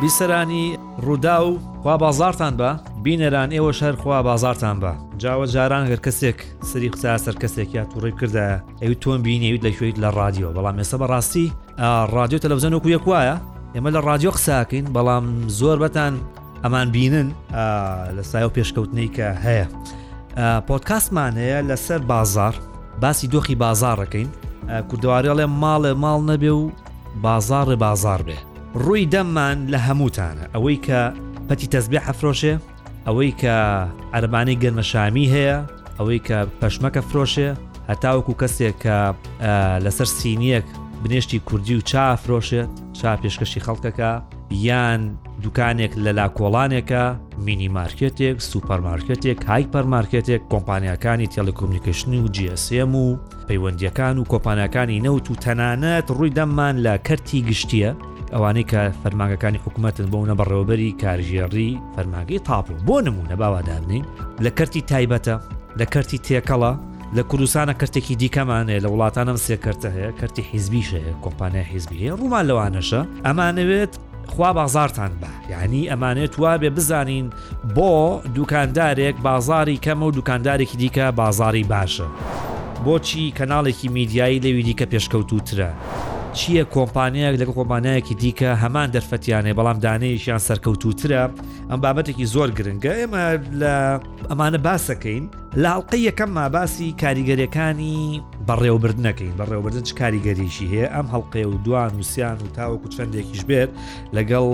بیسەرانی ڕوودا و خوا بازارتان بە بینەران ئێوە شەر خوا بازارتان بە جاوە جاران گەر کەسێک سری قوتا سەر کەسێک یا توڕی کردە ئەوی تۆن بینێویت لە کوێیت لە رادیۆ بەڵام ێستا بەڕاستی رادیۆ تەلەڤزیۆن وکو یەک وایە ئێمە لە رادیۆ قساکەین بەڵام زۆر بەتان ئەمان بینن لە سایەوە پێشکەوتنەی کە هەیە پۆتکاسمان هەیە لەسەر بازار باسی دۆخی بازارەکەین کوردوارێڵێ ماڵێ ماڵ نەبێ و بازاڕێ بازار بێ ڕووی دەممان لە هەمووتانە ئەوەی کە پەتی تەزبێ حەفرۆشێ ئەوەی کە عەربانەی گەرمەشامی هەیە ئەوەی کە پەشمەکە فرۆشێ هەتاوەکو کەسێک کە لەسەر سینیەک بنێشتی کوردی و چا فرۆشێت چا پێشکەشی خەڵکەکە یان دوکانێک لە لاکۆڵانێکە مینی مارکێتێک سوپەرمارکێتێک هایپەر مارکێتێک کۆمپانیەکانی تێلکۆمنیکشنی و جیسM و پەیوەندیەکان و کۆپانەکانی نەوت و تەنانەت ڕووی دەممان لە کەرتی گشتیە ئەوانەی کە فەرماگەکانی حکوومەتن بۆ منە بەڕێوەبەری کارژێڕی فەرماگەی تاپۆ بۆ نمونە باوادابنین لە کەرتی تایبەتە لە کەرتی تێکەڵە لە کوردستانە کەرتێکی دیکەمانەیە لە وڵاتانم سێکەرتە هەیە کەرتی حیزبیش هەیە کۆمپانیا حیزبی هەیە ڕوومان لەوانەشە ئەمانەوێت خوا بازارتان بە یعنی ئەمانێت وابێ بزانین بۆ دوکاندارێک بازاری کەمە و دوکاندارێکی دیکە بازاری باشە؟ بۆچی کەناڵێکی میدیایی لەوی دیکە پێشکەوتووترە؟ چییە کۆمپانیایەک لەگەڵ کۆمپانیایەکی دیکە هەمان دەرفەتیان هەیە بەڵام دانەیەکیان سەرکەوتووترە؟ ئەم بابەتێکی زۆر گرنگە ئێمە لە ئەمانە باسەکەین لە هەڵلقەی یەکەمما باسی کاریگەریەکانی بەڕێوەبردنەکەین بەڕێوەبردن چ کاریگەریشی هەیە ئەم هەڵلقەیە و دوان وسیان و تاوەکو چەندێکیش بێت لەگەڵ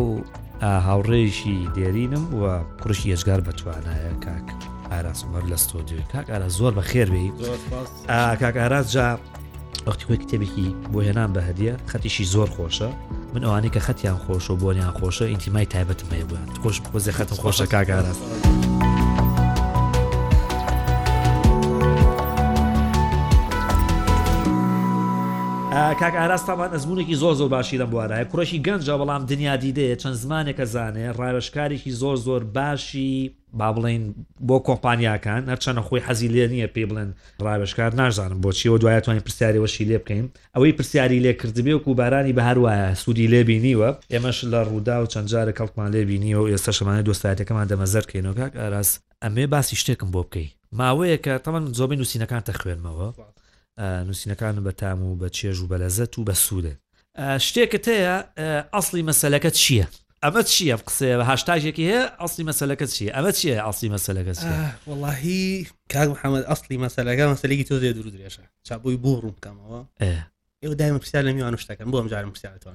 هاوڕێیشی دێرینم و کوڕشی ئێجگار بە توانایە کاک ئاراس عمر لە ستۆدیۆ کاک ئارا زۆر بە خێر بێ کاک ئاراس جا وەختی خۆی کتێبێکی بۆ هێنان بە هەدیە خەتیشی زۆر خۆشە من ئەوانەی کە خەتیان خۆشە و بۆنیان خۆشە ئینتیمای تایبەتم هەیە بوویان خۆش خۆزی خەتم خۆشە کاک ئاراس. کاک ئاراس تامان ئەزمونێکی زۆر زۆر باشی لەم بوارایە کوڕێکی گەنجە بەڵام دنیا دیدەیە چەند زمانێک ئەزانێ ڕاوێژکارێکی زۆر زۆر باشی با بڵێین بۆ کۆمپانیاکان هەرچەنە خۆی حەزی لێ نییە پێی بڵێن ڕاوێژکار ناشزانم بۆچیەوە دوایە توانین پرسیارەوەشی لێ بکەین ئەوەی پرسیاری لێ کردبێ و کوبارانی بە هەروایە سوودی لێ بینیوە ئێمەش لە ڕوودا و چەند جارە کەڵکمان لێ بینیەوە ئێستا شەمانە دۆستایەتەکەمان دەمەزەر کەینەوە کاک ئاراس ئەمێ باسی شتێکم بۆ بکەی ماوەیەکە تەمەن زۆبەی نووسینەکان تەخوێنمەوە نوسینەکانت بە تام و بە چێژ و بەلەزەت و بە سودن. شتێکت هەیە ئەسڵی مەسەلەکە چیە؟ ئەمە چیە ئەم قسەیە هاشتاگێکی هەیە ئەسڵی مەسەلەکە چیە ئەمە چیە ئەسڵی مەسەلەکە چیە؟ وەڵاهی کاک محمد ئەسڵی مەسەلەکە مەسەلێکی تۆ زێ درو درێژە چابووی بۆ ڕوون بکەمەوە ئێوە دایمە پرسیار لە میوان شتەکەم بۆم جارم پرسیارەوە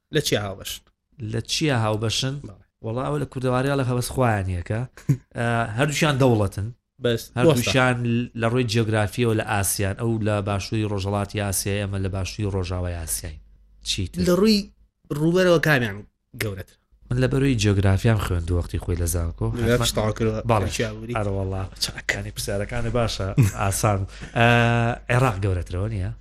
لە چیا هاوبەشن لە چیا هاوبەشن وڵا ئەوە لە کوردەواریاڵە هەوەس خۆیان یەکە هەردووشیان دەوڵەتن بەس هەردووشان لە ڕووی جیۆگرافیەوە لە ئاسیان ئەو لە باشووری ڕۆژەڵاتی یاسیای ئەمە لە باشووی ڕۆژاوە یاسیین چیت لە ڕووی ڕووبەرەوە کامیان گەورەت من لە بەروی جیۆگرافیان خوێند وەختی خۆی لە زانکۆ باڵێکانی پرسیارەکانی باشە ئاسان عێراق گەورەترەوە نیە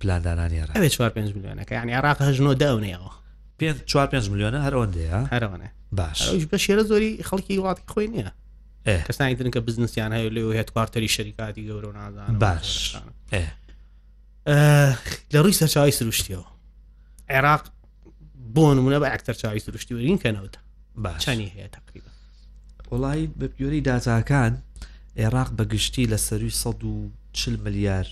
پلاندانانی عێراق ئەوێ 4 5 ملیۆنەکە یعنی عێراق هەژنۆ دەونەیەوە پێ 4 5 ملیۆنە هەرەوەندەیە هەرەوەە باش ئەوش بە شێرە زۆری خەڵکی وڵاتی خۆی نییە کەسانی درنکە بزنسیان هەیە لێ هێت کوارتەری شەریکاتی گەورە و نازان باش لە ڕووی سەرچوی سروشتیەوە عێراق بۆ نمونە بە ئەکتەر چاوی سروشتی وەرین کەنەوەتە باشانی هەیە تقریبا وڵی بە پیۆری داتاکان عێراق بەگشتی لە سەروی 140 ملیار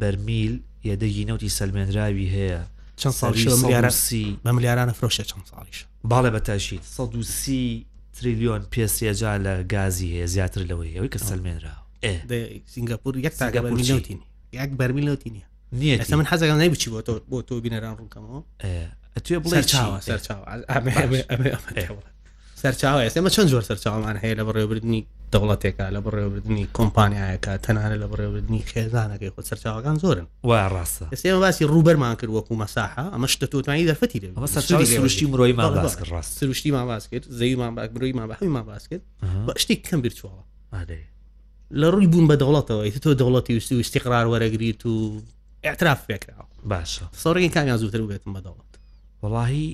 بەرمیل یەدەگی نەوتی سەلمێنراوی هەیە چەند ساڵیسی بە ملیارانە فرۆشە چەند ساڵیش باڵێ بە تاشید 130 تریلیۆن پێسیەجا لە گازی هەیە زیاتر لەوەی ئەوەی کە سەلمێنراوە سنگاپور یەک تاگە بەرمیلوتین یەک بەرمیلوتی نیە نیە من حەزەکە نای بچی بۆ بۆ تۆ بینەران ڕوونکەمەوە ئەتوێ بڵێ چاوە سەر چاوە سەرچاوە ئێمە چەند زۆر سەرچاومان هەیە لە بەڕێوەبردننی دەوڵەتێکە لە بەڕێوەبردننی کۆمپانیایەکە تەنانە لە بەڕێوەبردننی خێزانەکەی خۆ سەرچاوەکان زۆرن و ڕاستە ئێمە باسی ڕوبەرمان کرد وەکو مەساحە ئەمە شتە تۆتوانی دەرفەتی لێ سروشتی مرۆیمان باس کرد ڕاست سروشتیمان باس کرد زەویمان باک مرۆیمان بە هەمیمان باس کرد شتێک کەم بیرچوەوە لە ڕووی بوون بە دەوڵەتەوە ئیتر تۆ دەوڵەتی ویستی و استیقرار وەرەگریت و اعتراف پێکراوە باشە سەڕێن کامیان زووتر بێتم بە دەوڵەت وڵی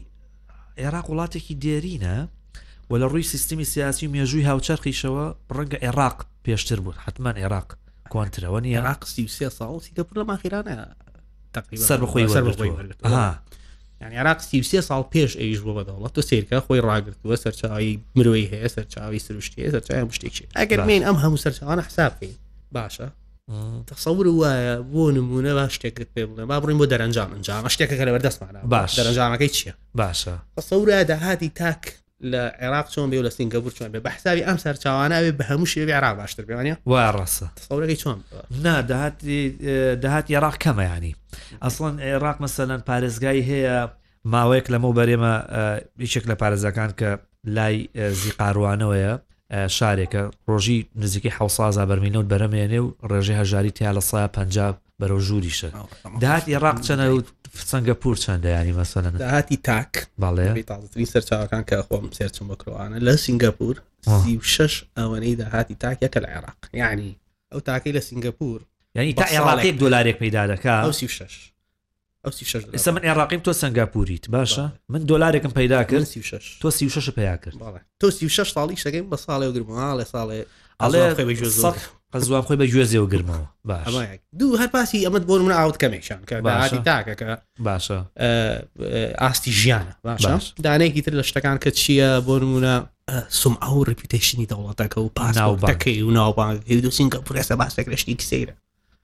عێراق وڵاتێکی دێرینە و لە ڕووی سیستمی سیاسی و مێژووی هاوچەرخیشەوە ڕەنگە عێراق پێشتر بوون حتمما عێراق کوانترەوە نیە عراقسی سێ ساڵسی کە پرە ماخیرانە سەربەخۆی وەرگرتووە ئەها یعنی عراق سی و سێ ساڵ پێش ئەویش بۆ بەدەوڵەت تۆ سیرکە خۆی ڕاگرتووە سەرچاوی مرۆی هەیە سەرچاوی سروشتی سەرچاوی هەموو شتێکی ئەگەر باشە. مین ئەم هەموو سەرچاوانە حساب بکەین باشە مم. تەسەور وایە بۆ نمونە با شتێکت پێ بڵێ با بڕین بۆ دەرەنجام ئەنجام شتێکەکە لە بەردەستمانە باش. دەرەنجامەکەی چییە باشە تەسەورە داهاتی تاک لە عێراق چۆن بێ لە سنگەپور چۆن بێ بە حسابی ئەم سەرچاوانە ئەوێ بە هەموو شێوی عێراق باشتر پێ وانە وا ڕاستە سەورەکەی چۆن نا داهات داهات عێراق کەمەیانی ئەسڵەن عێراق مەسەلەن پارێزگای هەیە ماوەیەک لەمە و بەرێمە یەکێک لە پارێزەکان کە لای زیقاروانەوەیە شارێکە ڕۆژی نزیکەی حوسازا بەرمینەوت بەرەمێنێ و ڕێژەی هەژاری تیا لە سا پ بەرەو ژووری شەر داهاتی عێراق چەنە و سەنگە پور چەندە ینی مەسەن داهاتی تاک باڵێ تازترین سەرچاوەکان کە خۆم سێرچم بکرۆانە لە سنگاپور شش ئەوەنەی داهاتی تاکێکە لە عێراق ینی ئەو تاکەی لە سنگاپور ینی تا عێراقێک دلارێک پیدا دەکە ئەو سی شش ئێستا من عێراقیم تۆ سنگاپوریت باشە من دۆلارێکم پەیدا کرد تۆ سی شش پیا کرد تۆ سی شش ساڵی شەکەیم بە ساڵێ و گرماڵێ ساڵێ ئەڵێ قەزوان خۆی بە گوێزێ و گرمەوە باش دوو هەر پاسی ئەمەد بۆ من ئاوت کەمێکشان کە باشی تاکەکە باشە ئاستی ژیانە باشە دانێکی تر لە شتەکان کە چییە بۆ نمونە سم ئەو ڕپیتەشنی دەوڵەتەکە و پاسناوبەکەی و ناوبانگەکەی دو سنگە پرێسە باسێک لەشتی سەیرە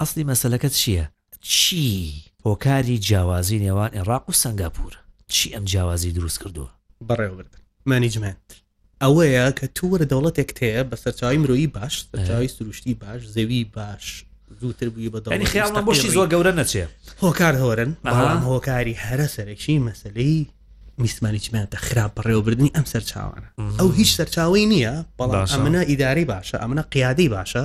ئەسڵی مەسەلەکە چیە؟ چی هۆکاری جیاوازی نێوان ئێڕاق و سەنگاپور؟ چی ئەم جیاوازی دروست کردووە؟ بەڕێوەبردن، Management، ئەوەیە کە تۆ وەرە دەوڵەتێکت هەیە بە سەرچاوەی مرۆیی باش، سەرچاوەی سروشتی باش، زەوی باش، زووتر بووی بە دەوڵەت، یانی خەیاڵمان بۆ شتی زۆر گەورە نەچێ. هۆکار زۆرن، بەڵام هۆکاری هەرە سەرەکی مەسەلەی Mismanagement-ە، خراپ بەڕێوەبردنی ئەم سەرچاوانە. ئەو هیچ سەرچاوەی نییە، بەڵام ئەمنە ئیدارەی باشە، ئەمنە قیادەی باشە،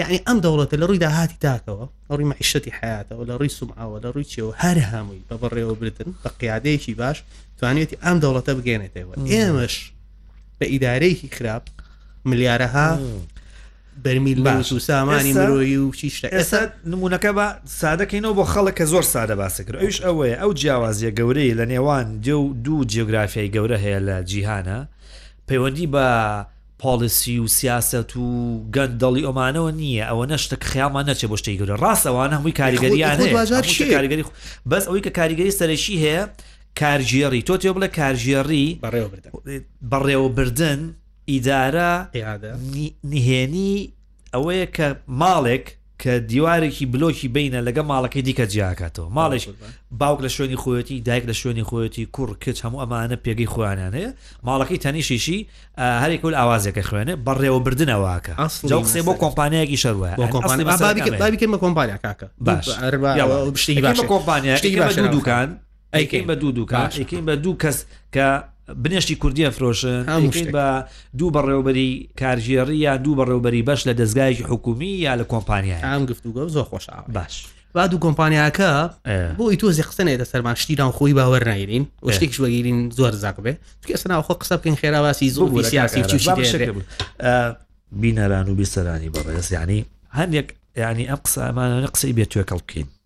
یەعنی ئەم دەوڵەتە لە ڕووی داهاتی تاکەوە لە ڕووی مەعیشەتی حیاتەوە لە ڕووی سومعەوە لە ڕووی چێوە هەر هەمووی بە بەڕێوەبردن بە قیادەیەکی باش توانێتی ئەم دەوڵەتە بگەێنێتەوە ئێمەش بە ئیدارەیەکی خراپ ملیارەها بەرمیل باش و سامانی مرۆیی و شیشتە ئێستا نمونونەکە بە سادەکەینەوە بۆ خەڵک کە زۆر سادە باسەکرد ئەوش ئەوەیە ئەو جیاوازیە گەورەی لە نێوان دێ و دوو جیۆگرافیای گەورە هەیە لە جیهانە پەیوەندی بە پۆڵسی و سیاسەت و گەندەڵی ئەمانەوە نییە ئەوەنە شتە کە خەیاڵمان نەچێ بۆ شتێکی گەورە ڕاستە ئەوانە هەمووی کاریگەریان هەیە هەموو شتێک کاریگەری خۆ بەس ئەوەی کە کاریگەری سەرەکی هەیە کارگێڕی تۆ تێ بڵێ کارگێڕی بەڕێوەبردن بەڕێوەبردن ئیدارە ئێرادە نی- نهێنی ئەوەیە کە ماڵێک کە دیوارێکی بلۆکی بینە لەگە ماڵەکەی دیکە جیاکاتەوە ماڵێک باوک لە شوێنی خۆەتی دایک لە شوێنی خۆەتی کوڕ کچ هەموو ئەمانە پێگەی خۆیانیان هەیە ماڵەکەی تەنیشیشی هەرێکول ئاوازێکە خوێنێ بەڕێوەبردنەوەکە ئەسڵ قسەی بۆ کۆمپانیایەکی شەر وایە بابیکەمە کۆمپانیا کاکە باش کۆمپانیا دوکان ئەیکەین بە دوو دووکە ئەیکەین بە دوو کەس کە بنێشتی کوردیە فرۆشن ئەمشت بە دوو بەڕێوبەری کارژێڕی یا دوو بەڕێوبەری بەش لە دەستگایکی حکومی یا لە کۆمپانیا ئەم گفتوگە زۆر خۆش باش. با دوو کۆمپانیاکە بۆی تۆزی قسەنێتە سەرمان شتی ناو خۆی باوەەر نایرین شتێکش وەگیرین زۆر زاق بێ چکە سەناو خۆ قسە بکەین خێراواسی زۆر سیاسی بینەران و بیسەرانی بەڕێز ینی هەندێک ینی ئەم قسەمانە قسەی بێت توێکەڵ بکەین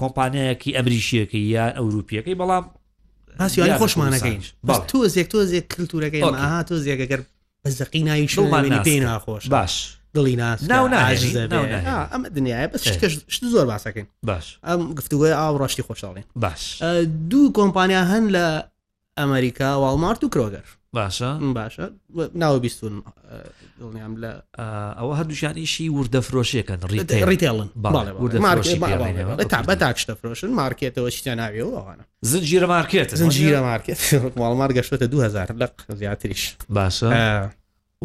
کۆمپانیایەکی ئەمریکیەکەی یان ئەوروپیەکەی بەڵام هاسیانی خۆشمانەکەین بەڵ تۆزێک تۆزێک کللتورەکەی ئاها تۆزێک گەر بە زەقی ناوی شومانانی پێی ناخۆش باش دڵی ناس ئەم دنیاە بەس شت زۆر باسەکەین باش ئەم گفتوگوۆی ئاو ڕشتی خۆشاڵێن باش دوو کۆمپانیا هەن لە ئەمریکا واڵمارت و کرۆگەر باشە باشە ناوە بیستون دڵنیام لە ئەوە هەردووشان ئیشی وردە فرۆشیەکەن ڕیتێڵن بە تاک شتە فرۆشن مارکێتەوە شتە ناویەوە ئەوانە زنجیرە مارکێت زنجیرە مارکێت واڵمار گەشتە 2000 لە زیاتریش باشە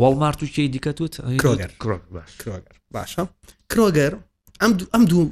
واڵمارت و کێ دیکە توت کرۆگەر باش کرۆگەر باشە کرۆگەر ئەم دوو ئەم دوو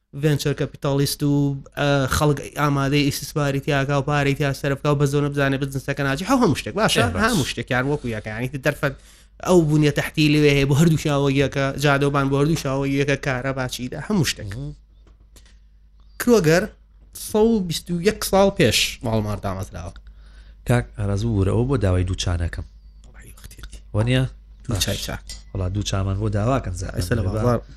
ڤێنچەر کەپیتاڵیست و خەڵک ئامادەی ئیسپاری تیاکە و پارەی تیا سەرفکە و بە زۆنە بزانێت بزنسەکە ناجی هەو هەموو شتێک باشە هەموو شتێکیان وەکو یەکانی دەرفەت ئەو بوونیە تحتی لێ هەیە بۆ هەردوو شاوەیەکە جادەبان بۆ هەردوو شاوەیەکە کارە باچیدا هەموو شتێک کرۆگەر 121 ساڵ پێش ماڵمار دامەزراوە کاک ئارازوو ورەوە بۆ داوای دووچانەکەم وەنیە دوو چای چا وڵا دوو چامان بۆ داواکەن زە ئێستا لە بازار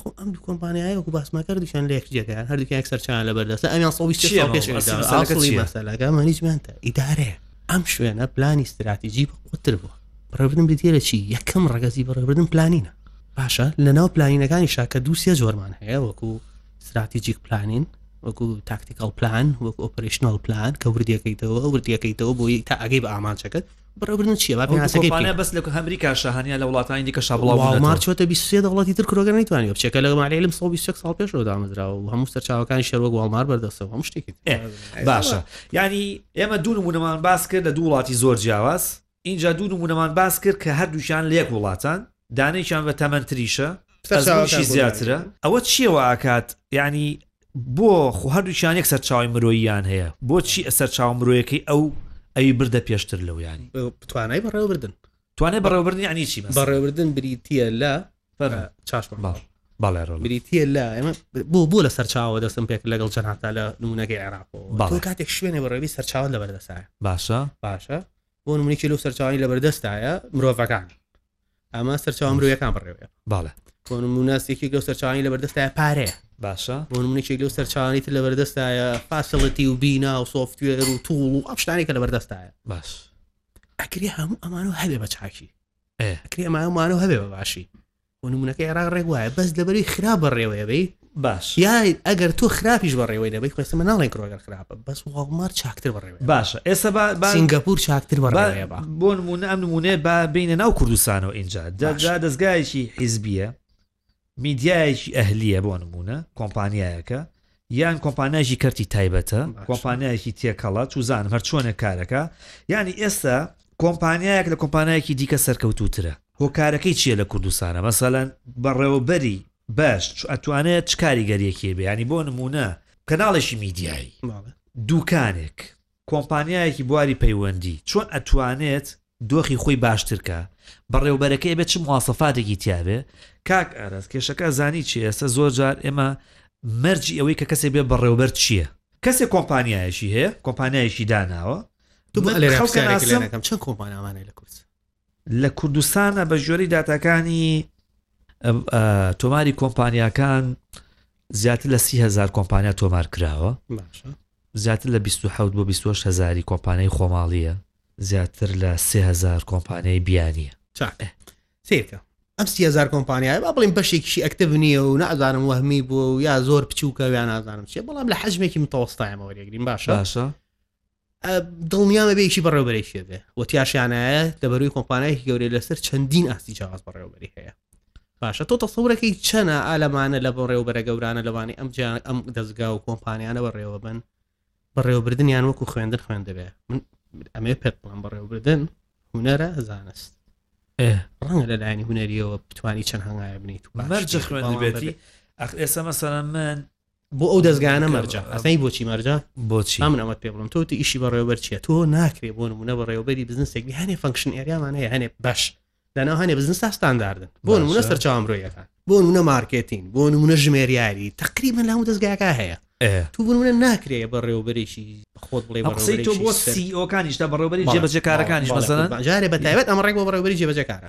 خۆ ئەم دوو کۆمپانیایە وەکو باسمان کرد دووشیان لە یەکتری دەکەن هەردووکیان یەکسەر چیان لە بەردەستە ئەمیان سەد و بیست چییە ساڵ پێش مەبەست؟ ئەسڵی مەسەلەکە ئەسڵی چییە؟ مەسەلەکە مەنیجمنتە ئیدارەیە ئەم شوێنە پلانی استراتیجی بە قوتر بووە بڕێبردن بریتیە لە چی یەکەم ڕەگەزی بەڕێبردن پلانینە باشە لە ناو پلانینەکانی شاکە دوو سێ جۆرمان هەیە وەکو استراتیجیک پلانین وەکو تاکتیکال پلان وەکو ئۆپریشنال پلان کە وردەکەیتەوە وردەکەیتەوە بۆ یەک تا ئەگەی بە ئامانجەکەت بەڕێوەبردن چیە با پێناسەکەی بکەین. ئەو کۆمپانیا بەس لە ئەمریکا شە هەنیا لە وڵاتانی دیکە شە بڵاو نەتەوە. واڵمارت چۆتە بیست و سێ دەوڵەتی تر کرۆگەر نەیتوانیوە بچێ کە لە مالی علم سەد و بیست و یەک ساڵ پێشەوە دامەزراوە و هەموو سەرچاوەکانی شەر وەک واڵمار بەردەستەوە هەموو شتێکی باشە یعنی ئێمە دوو نمونەمان باس کرد لە دوو وڵاتی زۆر جیاواز اینجا دوو نمونەمان باس کرد کە هەردووشیان لە یەک وڵاتان دانێکیان بە تەمەندتریشە سەرچاوەکان شی بۆ زیاترە ئەوە چیەوە ئاکات یعنی بۆ؟ خۆ هەردووکیان یەک سەرچاوەی مرۆییان هەیە، بۆچی سەرچاوە مرۆیەکەی ئەو ئەوی بردە پێشتر لەو یانی؟ توانای بەڕێوەبردن. توانای بەڕێوەبردن یانی چی؟ بەڕێوەبردن بریتییە لە چاش باش. بریتە لە ئێمە بۆ بۆ لە سەرچاوە دەستم پێک لەگەڵ جەناتا لە نمونونەکەی عێراقەوە کاتێک شوێنێ بەڕێوی سەرچاوە لە بەردەسایە باشە باشە بۆ نمونێکی لەو سەرچاوی لە بەردەستایە مرۆڤەکان ئەمە سەرچاوە مرۆیەکان بڕێوێ باڵە بۆ نمونە سێکی لەو سەرچوانی لە بەردەستای پارەیە باشە بۆ نمونێکی لەو سەرچوانی تر لە بەردەستایە فاسڵەتی و بینا و سۆفتوێر و توڵ و ئەم شتانێکە لە بەردەستایە باش ئەکری هەموو ئەمانە هەبێ بە چاکی ئەکری ئەمانەمانە هەبێ بە باشی بۆ نمونونەکە عێراق ڕێک وایە بەس لەبەری خراپ بەڕێوەیەبی باش یاین ئەگەر تۆ خراپیش بەڕێوەی دەبەی کوێستە من ناڵێن کرۆگەر خراپە بەس واڵمار چاکتر بەڕێوە باشە ئێستا با با سینگاپور چاکتر با- بەڕێوەیە با بۆ نمونە ئەم نمونەیە با بینە ناو کوردستانەوە ئینجا دا باش. دا دەستگایەکی حیزبیە میدیایەکی ئەهلیە بۆ نمونە کۆمپانیایەکە یان کۆمپانیایکی کەرتی تایبەتە باش. کۆمپانیایەکی تێکەڵە چوزانم هەر چۆنە کارەکە یعنی ئێستا کۆمپانیایەک لە کۆمپانایەکی دیکە سەرکەوتوترە هۆکارەکەی چییە لە کوردستانە مەسەلەن بەڕێوەبەری باش چ ئەتوانێ چ کاریگەریەکی هەبێ یانی بۆ نموونە کەناڵێکی میدیایی دووکانێک کۆمپانیایەکی بواری پەیوەندی چۆن ئەتوانێت دۆخی خۆی باشترکە بەڕێوبەرەکەی بێت چ موواسەفاتێکی تیاێ کاک ئارەز کێشەکە زانی چی ئێستا زۆر جار ئێمە مەرجی ئەوەی کە کەسێ بێ بەڕێوبەر چییە کەسێ کۆمپانیایەکی هەیە کۆمپانیایەکی داناوە تو بە لێ خەڵکەکەم چەند کۆمپانیامانە لە کورس لە کوردستانە بە ژۆری داتاکانی تۆماری کۆمپانیاکان زیاتر لە سیهزار کۆمپانیا تۆمار کراوە زیاتر لە 26 بۆ 26 هزاری کۆمپانیای خۆماڵیە زیاتر لە سهزار کۆمپانیای بیانیە چاکە سیرکە ئەم سیهزار کۆمپانیای با بڵین بەشێکیشی ئەکتب نییە و نازانم وەهمی بوو و یا زۆر بچووکە ویان نازانم چێ بەڵام لە حەجمێکی متەوەستایمەوەێگرین باشە باشە دڵنیامە بێکی بەڕێوبەرێکی بێ و تیاشیانایە دەبەروی کۆمپانایکی گەورەی لەسەر چەندین ئاستی جیاواز بەڕێوبەری هەیە باشە تۆ تەسەورەکەی چەنە ئالەمانە لە بەڕێوبەرە گەورانە لەوانی ئەم ئەم دەستگا و کۆمپانیانە بەڕێوە بن بەڕێوەبردنیان وەکو خوێندن خوێندەبێ من ئەمێ پێت بڵم بەڕێوبردن هوەرە زانست ڕەنگە لە لایەنی هوەریەوە بتانی چەند هەنگایە بنیت مەرجە خوێندبێتی ئەخ ئێستا مەسەرە من بۆ ئەو دەستگانە مەرجە ئەسای بۆچی مەرجە بۆچی من ئەمەت پێ بڵم تۆ تو ئیشی بەڕێوەبەر چیە تۆ ناکرێ بۆ نمونە بەڕێوەبەری بزنسێک هەنێ فنکشن ئێریامان هەیە هەنێ باش لەناو هەنێ بزنس تاستانداردن بۆ نمونە سەرچاوامرۆیەکان بۆ نمونە مارکێتین بۆ نمونە ژمێریاری تقری من لەمو دەستگاکە هەیە تو بونە ناکرێ بەڕێوەبەرێکی خۆت بڵێ قسەی تۆ بۆ سیۆکانیش تا بەڕێوەبەری جێبەجەکارەکانیش مەسەن جارێ بە تایبەت ئەمە ڕێک بۆ بەڕێوەبەری جێبەجەکارە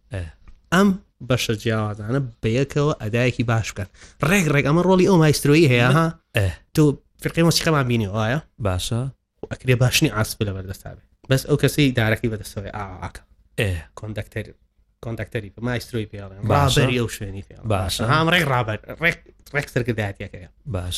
ئەم بەشە جیاوازانە بەیەکەوە ئەدایەکی باش بکەن ڕێک ڕێک ئەمە ڕۆڵی ئەو مایسترۆی هەیە ها تۆ فرقی مۆسیقەمان بینی وایە باشە ئەکرێ باشنی ئاسپ لە بەردەستابێ بەس ئەو کەسی دارەکەی بەدەستەوەی ئاکە کۆندەکتەر کۆندەکتەری مایسترۆی پێڵێن باشەری ئەو شوێنی پێ باشە هام ڕێک ڕابەر ڕێک ڕێک سەرکردایەتەکەی باش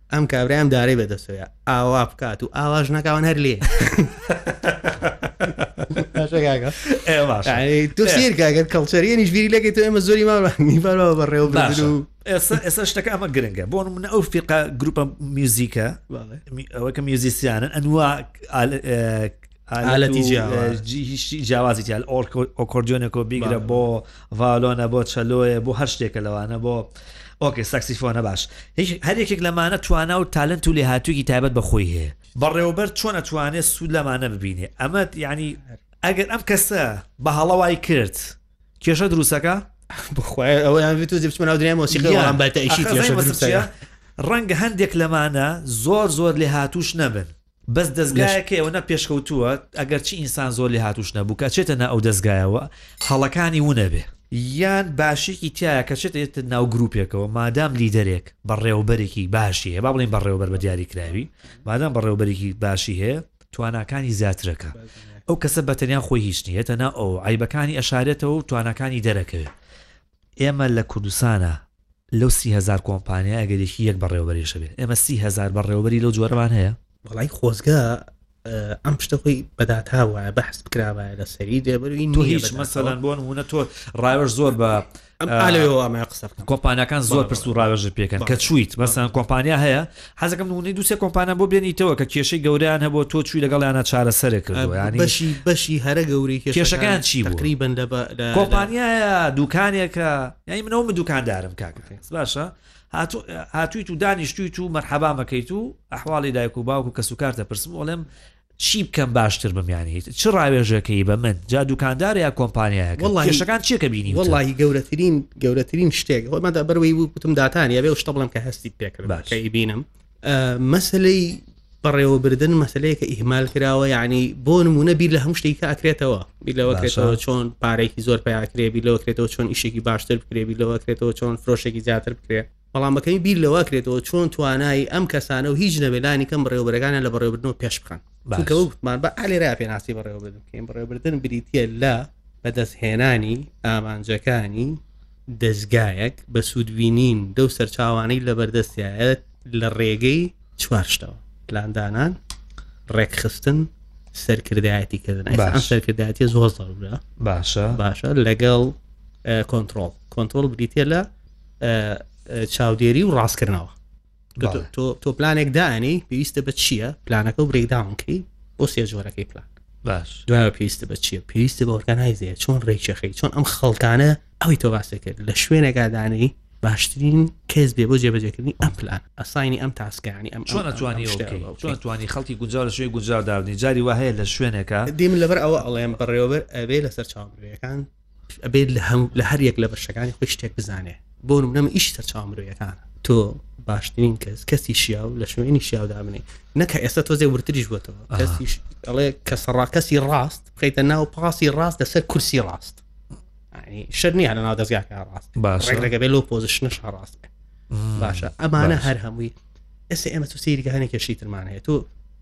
ئەم کابرایم دارەی بەدەسەوە ئاوا بکات و ئاواش ناکاوان هەر لێ تو سیرکەگەر کەڵچەریێنیش بیری لەکەی تو ئێمە زۆری ماڕمیبارەوە بە ڕێوە ئێستا ئێستا شتەکە ئەمە گرنگە بۆ من ئەو فیقا گروپە میوزیکە ئەوەکە میوزیسیانن ئەنوا ئالەتی جیاوازی جیاوازی تیال ئۆکۆردیۆنێکۆ بیگرە بۆ ڤالۆنە بۆ چەلۆیە بۆ هەر شتێکە لەوانە بۆ ئۆکێ ساکسیفۆنە باش هەر یەکێک لەمانە توانا و تالنت و لێهاتوویی تایبەت بەخۆی هەیە بەڕێوەبەر چۆن ئەتوانێت سوود لەمانە ببینێ ئەمە ینی ئەگەر ئەم کەسە بە هەڵەوای کرد کێشە دروستەکە بخوای ئەویان بێت و زیبچمە ناودرای مۆسیقیان بەتەشی ڕەنگە هەندێک لەمانە زۆر زۆر لێ هاتوش نەبن بەس دەزگایەکەی ئەوەنە پێشکەوتووە ئەگەرچی ئینسان زۆر لێهاتووش نەبوو کە چێتە ناو ئەو دەزگایەوە هەڵەکانی ونەبێ. یان باشیەکی تیایە کە چێتە ناو گروپێکەوە مادام لیدەرێک بەڕێوەبەرێکی باشی هەیە با بڵێین بەڕێوەبەر بە دیاریکراوی مادام بەڕێوەبەرێکی باشی هەیە تواناکانی زیاترەکە ئەو کەسە بەتەنیا خۆی هیچ نیە تەناو ئەو عیبەکانی ئەشارێتەوە و تواناکانی دەرەکەوێت ئێمە لە کوردستانا لەو سی هەزار کۆمپانیا ئەگەر یەکی یەک بەڕێوەبەریش هەبێت ئێمە سی هەزار بەڕێوەبەری لەو جۆرەمان هەیە وڵی خۆزگە ئەم شتە خۆی بەداتا وایە بەحس بکراوە لە سەری دێبەروی تۆ هیچ مەسەلەن بۆن هونە تۆ ڕایۆش زۆر بە قسە کۆمپانیەکان زۆر پرس و ڕاوێژ پێکەن کە چویت بەسان کۆمپانیا هەیە حەزەکەم نمونەی دوو سێ کۆمپانیام بۆ بێنیتەوە کە کێشەی گەورەیان هەبووە تۆ چوی لەگەڵیانا چارەسەرێ کردوە یانی بەشی بەشی هەرە گەورەی کێشەکان چی بوو تقریبا لە بە لە کۆمپانیایە دوکانێکە یانی منەوە من دوکاندارم کاکە بەس باشە هاتو هاتوویت و دانیشتویت و مەرحەبا مەکەیت و ئەحواڵی دایک و باوک و کەسوکارتە پرسم ئەڵێم چی بکەم باشتر بم یانی چ ڕاوێژەکەی بە من جا دوکاندارە یا کۆمپانیایەکە واللهی کێشەکان چیە کە بینی واللهی گەورەترین گەورەترین شتێک هۆ مادا بەروەی وتم داتان یا بێ شتە بڵم کە هەستی پێکرد باش. باشی بینم آه، مەسلەی بەڕێوەبردن مەسلەیەکە ئیهمال کراوە یعنی بۆ نمونە بیر لە هەموو شتێکە ئەکرێتەوە بیر لەوە باشە. کرێتەوە چۆن پارێکی زۆر پیاکرێ بیر لەوە کرێتەوە چۆن ئیشێکی باشتر بکرێ بیر لەوە کرێتەوە چۆن فرۆشێکی زیاتر بکرێ بەڵام بەکەمی بیر لەوە کرێتەوە چۆن توانای ئەم کەسانە و هیچ نەبێ لانی کەم بەڕێوبەرەکانە لە بەڕێوبردنەوە پێش بخەن چونکە وەکمان بە ئالێرا پێناسی بەڕێوبردن کەین بەڕێوبردن بریتە لە بەدەستهێنانی ئامانجەکانی دەستگایەک بە سوودبینین دەو سەرچاوانەی لە بەردەستایەت لە ڕێگەی چوارشتەوە پلاندانان ڕێکخستن سەرکردایەتی کردن سەرکردایەتی زۆر زەرورە باشە باشە لەگەڵ کۆنتترۆل کۆنتترۆل بریتە لە چاودێری و ڕاستکردنەوە تۆ پلانێک دانی پێویستە بە چییە پلانەکە و برێکداونکەی بۆ سێ جۆرەکەی پلان باش دوای پێویستە بە چییە پێویستە بە ئۆرگانایزەیە چۆن ڕێکچەخی چۆن ئەم خەڵتانە ئەوی تۆ باسێ کرد لە شوێنێکدانەی باشترین کەس بێ بۆ جێبەجێکردنی ئەم پلان ئەساینی ئەم تاسکانی ئەم چۆن ئەتوانی چۆن توانی خەڵکی گونجار لە شوێ گونجار دابنی جاری وهەیە لە شوێنەکە دیم لەبەر ئەوە ئەڵێم بەڕێوەبەر ئەبێ لەسەر چاوەکان ئەبێت لە هەم لە هەر یەک لە بەشەکانی خۆی شتێک بزانێ بۆ نمرەمە ئیش سەرچاو مرۆیەکان تۆ باشترین کەس کەسی شیاو لە شوێنی شیاودا بنێ نەکە ئێستا تۆزێ ورتریش بۆتەوە ئەڵێ کەسە ڕاکەسی ڕاست بخیتە ناو پاسی ڕاست لەسەر کورسی ڕاست شەر نییە لە ناو دەستگاکە ڕاست باشڕێکەکە بێ لۆ پۆزیشنش ڕاست بێ باشە ئەمانە هەر هەمووی ئێستا ئێمە تو سیرگەهانێکە شیترمان هەیە تۆ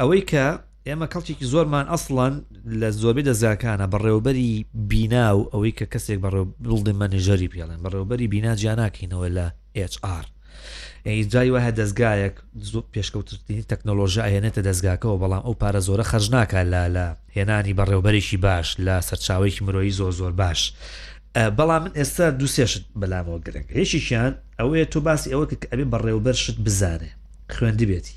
ئەوەی کە ئێمە کەڵکێکی زۆرمان ئەسڵەن لە زۆربەی دەزگاکانە بەڕێوبەری بینا و ئەوەی کە کەسێک بەڕێ بڵدی مەنێژەری پێڵێن بەڕێوبەری بینا جیاناکەینەوە لە HR یعنی جای وایە دەستگایەک زۆر پێشکەوتترین تەکنۆلۆژیا هێنێتە دەستگاکەەوە بەڵام ئەو پارە زۆرە خەرج ناکە لە لە هێنانی بەڕێوبەرێکی باش لە سەرچاوێکی مرۆیی زۆر زۆر باش بەڵام من ئێستا دووسێشت بەلامەوە گرنگ هێشیشیان ئەوەیە تۆ باسی ئەوە کە ئەبێ بەڕێوبەر شت بزانێ خوێندبێتی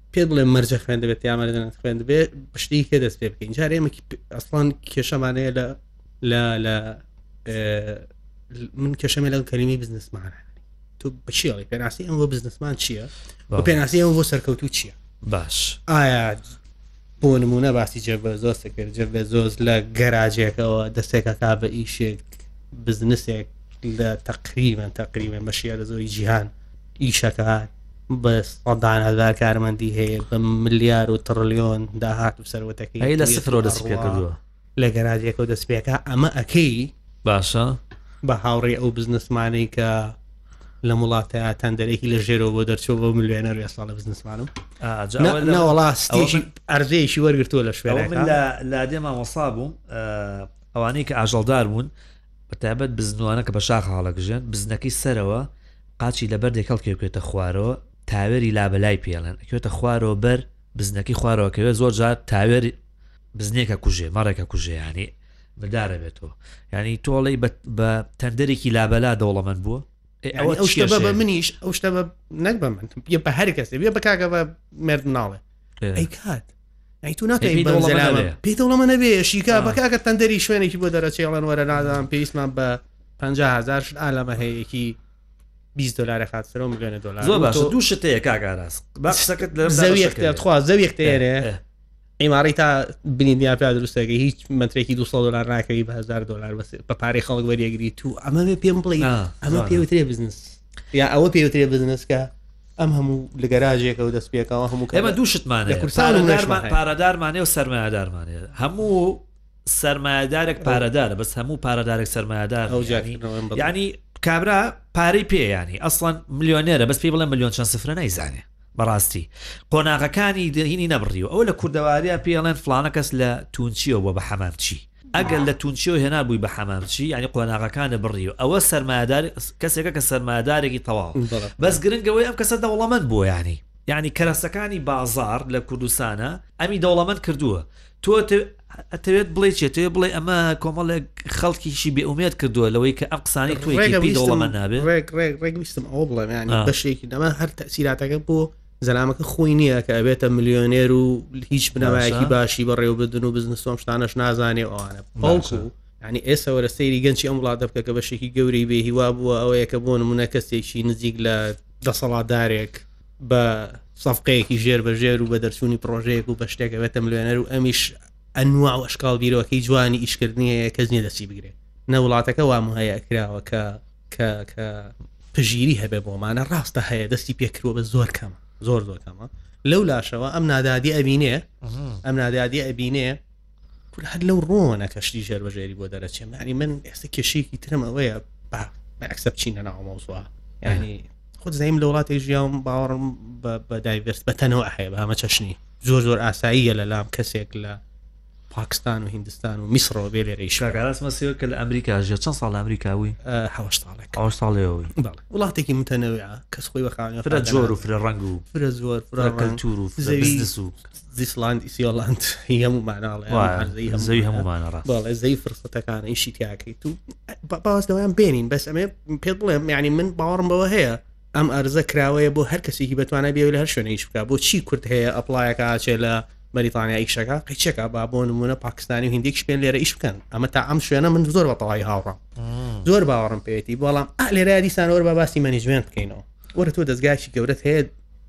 پێ بڵێ مەرجە خوێند بێت یا مەرجەنت خوێند بێ پشتی کێ دەست پێ بکەین جارێ ئێمە ئەسڵان کێشەمانەیە لە لە لە من کێشەمە لەگەڵ کەریمی بزنسمان تو بچیڵی پێناسی ئەم بۆ بزنسمان چییە پێناسی ئەم بۆ سەرکەوتو چییە باش ئایا بۆ نمونە باسی جێبە زۆر سەکرد جێبە زۆز لە گەراجێکەوە دەستێکە تا بە ئیشێک بزنسێک لە تەقریبان تەقریبێن بەشیە لە زۆری جیهان ئیشەکە بە سەدان هەزار کارمەندی هەیە بە ملیار و تڕلیۆن داهات و سەروەتەکەی لە سفرۆ دەست پێ کردووە لە گەراجێکە و دەست پێەکە ئەمە ئەەکەی باشە بە هاوڕێ ئەو بزنسمانەی کە لە وڵاتە تەندەرێکی لە ژێرەوە بۆ دەرچوە بۆ ملوێنەر ێستا لە بزنسمانم نەوەڵاستێکی ئەرزەیەکی وەرگتووە لە شوێن لادێ مامۆسا بووم ئەوانەی کە ئاژەڵدار بوون بە تایبەت بزنووانە کە بە شاخ هەڵەگژێن، بزنەکەی سەرەوە قاچی لە بەردێک هەڵکێوکێتە خوارەوە، تاوێری لابەلای پێڵێن، ئەکێتە خوارەوە بەر، بزنەکەی خوارەوە ئەکەوێت، زۆر جار تاوێر بزنێک ئەکوژێ، مەڕێک ئەکوژێ، یانی مردار ئەبێتەوە. یانی تۆڵەی بە تەندەرێکی لابەلا دەوڵەمەند بووە. ئەو شتە بە منیش ئەو شتە بە نەک بە من یە بە هەر کەسێ بێ بە کاکە بە مرد ناڵێ ئەی کات ئەی تو ناکەی پێی دەوڵەمە نەبێ شیکا بە کاکە تەندەری شوێنێکی بۆ دەرەچێڵەن وەرە نادام پێویستمان بە 500هزار شت ئالەمە هەیەکی 20 دلار خات سەر ملیۆنە دلار زۆر باشە دوو شتەیە کاگاراس باشەکەت لە زەویخوا زەویختێرێ عیماری تا بنی دنیا پێ دروستەکە هیچ مەترێکی 200 دلار ناکەوی بە هزار دلار بەس بە پارەی خەڵک وەریەگری تو ئەمە پێم بڵێ ئەمە پێوترێ بزنس یا ئەوە پێوترێ بزنسکە ئەم هەموو لە گەراجێکە و دەست پێکەوە هەموو ئێمە دوو شتمان لە کورسان پارەدارمانێ و سەرمایدارمانێ هەموو سەرمایدارێک پارەدارە بەس هەموو پارەدارێک سەرمایدار ینی کابرا پارەی پێیانی ئەسڵەن ملیۆنێرە بەس پێی بڵێ ملیۆن چەند سفرە نایزانێ بەڕاستی قۆناغەکانی دهینی نەبڕیوە ئەوە لە کوردەواریا پێی ئەڵێن فڵانە کەس لە تونچیەوە بوە بە حەمامچی ئەگەر لە تونچیەوە هێنابووی بە حەمامچی یانی قۆناغەکان نەبڕیوە ئەوە سەرمایەدار کەسێکە کە سەرمایەدارێکی تەواو بەس گرنگە ئەوەی ئەم کەسە دەوڵەمەند بووە یانی یانی کەرەسەکانی بازاڕ لە کوردستانە ئەمی دەوڵەمەند کردووە تۆ ئەتەوێت بڵێ چێتێ بڵێ ئەمە کۆمەڵێک خەڵکیشی بێومێت کردووە لەوەی کە ئەم قسانی توی دەوڵەمە نابێت ڕێک ڕێک ڕێگویستم ئەو بڵێ ینی بەشێکی دەمە هەر تەسیراتەکە بۆ زەلامەکە خۆی نییە کە ئەبێتە ملیۆنێر و هیچ بنەوایەکی باشی بەڕێو بدن و بزنسۆم شتانش نازانێ ئەوانە بەڵکو ینی ئێستا وەرە سەیری گەنجی ئەم وڵاتە بکە کە بەشێکی گەورەی بێهیوا بووە ئەوەیە کە بۆ نمونە کەسێکی نزیک لە دەسەڵاتدارێک بە سەفقەیەکی ژێر بە ژێر و بە دەرچوونی پرۆژەیەک و بە شتێکەوێتە ملوێنەر و ئەمیش ئەنوا و ئەشکال بیرۆکەی جوانی ئیشکردنی هەیە کەس نیە دەسی بگرێت نە وڵاتەکە وام هەیە کراوە کە کە کە پژیری هەبێ بۆمانە ڕاستە هەیە دەستی پێکرۆ بە زۆر کەمە زۆر زۆر کەمە لەو لاشەوە ئەم نادادی ئەبینێ ئەم نادادی ئەبینێ کورە هەر لەو ڕۆنە کەشتی ژێر بەژێری بۆ دەرەچێم ینی من ئێستا کێشەیەکی ترم ئەوەیە با ئەکسە بچینە ناومەوزوە ینی خود زەیم لە وڵاتی ژیاوم باوەڕم بە دایڤرس بەتەنەوە هەیە بە هەمە چەشنی زۆر زۆر ئاساییە لە لام کەسێک لە پاکستان و هندستان و میسرەوە بێ لێ ڕیشکاراسمە سێوە کە لە ئەمریکا ژێ چەند ساڵ لە ئەمریکاوی هه ساڵێک ئەو ساڵێەوەی وڵاتێکی متەنەوە کەس خۆی بەخانە فرە جۆر و فرە ڕنگ و فرە زۆر فرە کەلتور و زەوی و زیسلاند ئیسیۆلاند هەموو ماناڵێزەوی هەموومانەڕاڵێ زەی فرسەتەکان ئیشی تیاکەیت و باس دەوایان بێنین بەس ئەمێ پێت بڵێم ینی من باوەڕم بەوە هەیە ئەم ئەرزە کراوەیە بۆ هەر کەسێکی بەتوانای بێ لە هەر شوێنە هیچ بکە بۆ چی کورد هەیە ئەپلایەکە ئاچێ لە بەریتانیا ئیشەکە قیچێکە با بۆ نمونە پاکستانی و هندێک شپێن لێرە ئیش بکەن ئەمە تا ئەم شوێنە من زۆر بەتەواوی هاوڕام زۆر باوەڕم پێێتی بەڵام لێرە دیسان وەر بە باسی مەنیجمنت بکەینەوە وەرە تۆ دەستگاکی گەورەت هەیە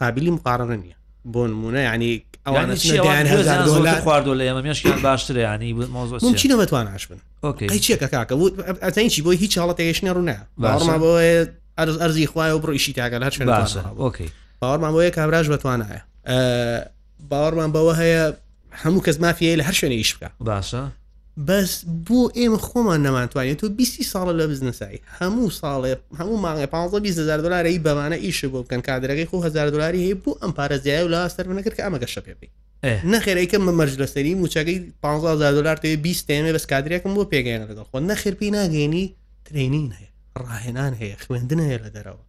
قابلی مقاڕنە نیە بۆ نمونە ینی ئەوانە خواردۆ لە ئێمە مێشکیان باشترە ینی مۆزۆچینە بەتواناش بن ئەی چێکە کاکە ئەتەنی بۆی هیچ حاڵەتەیەشنە ڕوونە باڕما بۆ ئەرز ئەرزی خوای و بڕیشی تاگەل هەر شوێن باشە ئۆکەی باوەڕمان بۆیە کابراش بەتوانایە باوەڕمان بەوە هەیە هەموو کەس مافیە لە هەر شوێنە ئیش بکە باشە بەس بۆ ئێمە خۆمان نەمانتوانێت تۆ 20 ساڵە لە بزنسایی هەموو ساڵێ هەموو ماڵێ 15هزار دلاری بەمانە ئیش بۆ بکەن کادرەکەی خۆ هزار دلاری هەیە بۆ ئەم پارێزیایە و لا سەر منەکرد کە ئەمەگە شەپێ بی نەخێرەیکە مە مەرج لەسەری موچەکەی 15هزار دلار تێ 20 تێمێ بەس کادرێکم بۆ پێگەیان لەگەڵ خۆ نەخێر پێی ناگەێنی ترینین هەیە ڕاهێنان هەیە خوێندن هەیە لە دەرەوە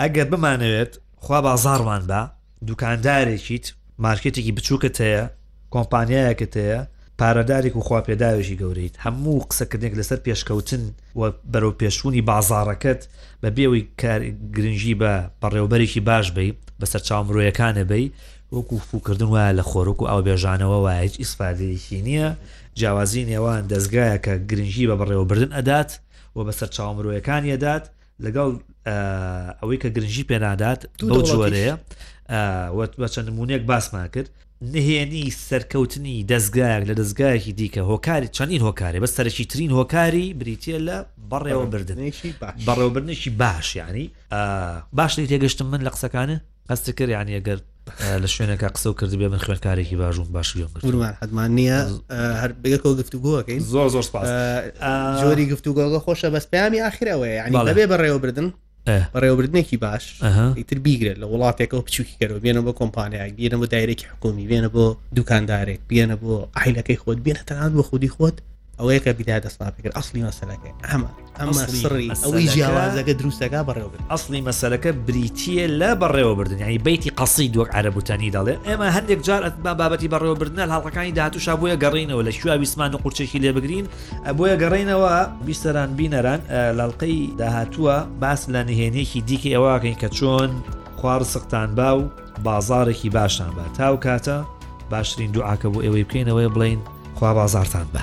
ئەگەر بمانەوێت خوا بازاڕمان بە دوکاندارێکیت مارکێتێکی بچووکت هەیە کۆمپانیایەکت هەیە پارەدارێک و خواپێداوێکی گەورەیت هەموو قسەکردێک لەسەر پێشکەوتن و بەرەو پێشوونی بازارەکەت بە بێەوەی کار گرنگی بە بەڕێوبەرێکی باش بی بەسەر چاو مرۆیەکانە بی وەکو فوکردن وایە لە خۆرۆک و ئاوبێژانەوە وایە هیچ ئیسفادەیەکی نییە جیاوازی نێوان دەستگایەکە گرنگی بە بەڕێوەبردن ئەدات و بەسەر چاو مرۆیەکانی ئەدات لەگەڵ ئەوەی کە گرنگی پێنادات بەو جۆرەیە بە چەند نمونونێک باسمان کرد نهێنی سەرکەوتنی دەستگایەک لە دەستگایەکی دیکە هۆکاری چەندین هۆکارێ بە سەرەکی ترین هۆکاری بریتە لە بەڕێوە بردنێکی بەڕێوەبرنێکی باش ینی باش لی تێگەشتم من لە قسەکانە هەست کرد یعنی ئەگەر لە شوێنەکە قسە و کردبێ من خوێنکارێکی باشوم باش قوربان حەدمان نییە هەر بەکەوە گفتوگوەکەین زۆر زۆر سپاس جۆری گفتوگۆگە خۆشە بەس پامی ئاخرەوەی ینی بەێ بەڕێوەبردن بەڕێوەبردنێکی باش ئیتر بیگرە لە وڵاتێکەوە بچوکی کەەوە بێنە بۆ کۆمپانیایەک بێنە بۆ دایرێکی حکومی بێنە بۆ دوکاندارێک بێنە بۆ ئایلەکەی خۆت بێنە تەنان بۆ خودی خۆت ئەوەیە کە بیدا دەستمان پێکرد ئەسلی مەسلەکە ئەمە ئەمە سڕی ئەوەی جیاوازەکە دروستەکە بەڕێوەبن ئەسلی مەسلەکە بریتە لە بەڕێوەبردن ینی بیتی قەسی دووەک عربوتانی دەڵێ ئێمە هەندێک جار ئەتبا بابەتی بەڕێوەبردن لە هەڵلقەکانی داهاتوشا بۆیە گەڕینەوە لە شووا ویسمان و قورچێکی لێ بگرین بۆیە گەڕینەوە بیسەران بینەران لەڵلقەی داهاتووە باس لە نهێنێکی دیکە ئەوواکەین کە چۆن خوار سەختان با و بازاڕێکی باشتان بە تاو کاتە باشترین دوعاکە بۆ ئێوەی بکەینەوەی بڵین خوا بازارتان بە.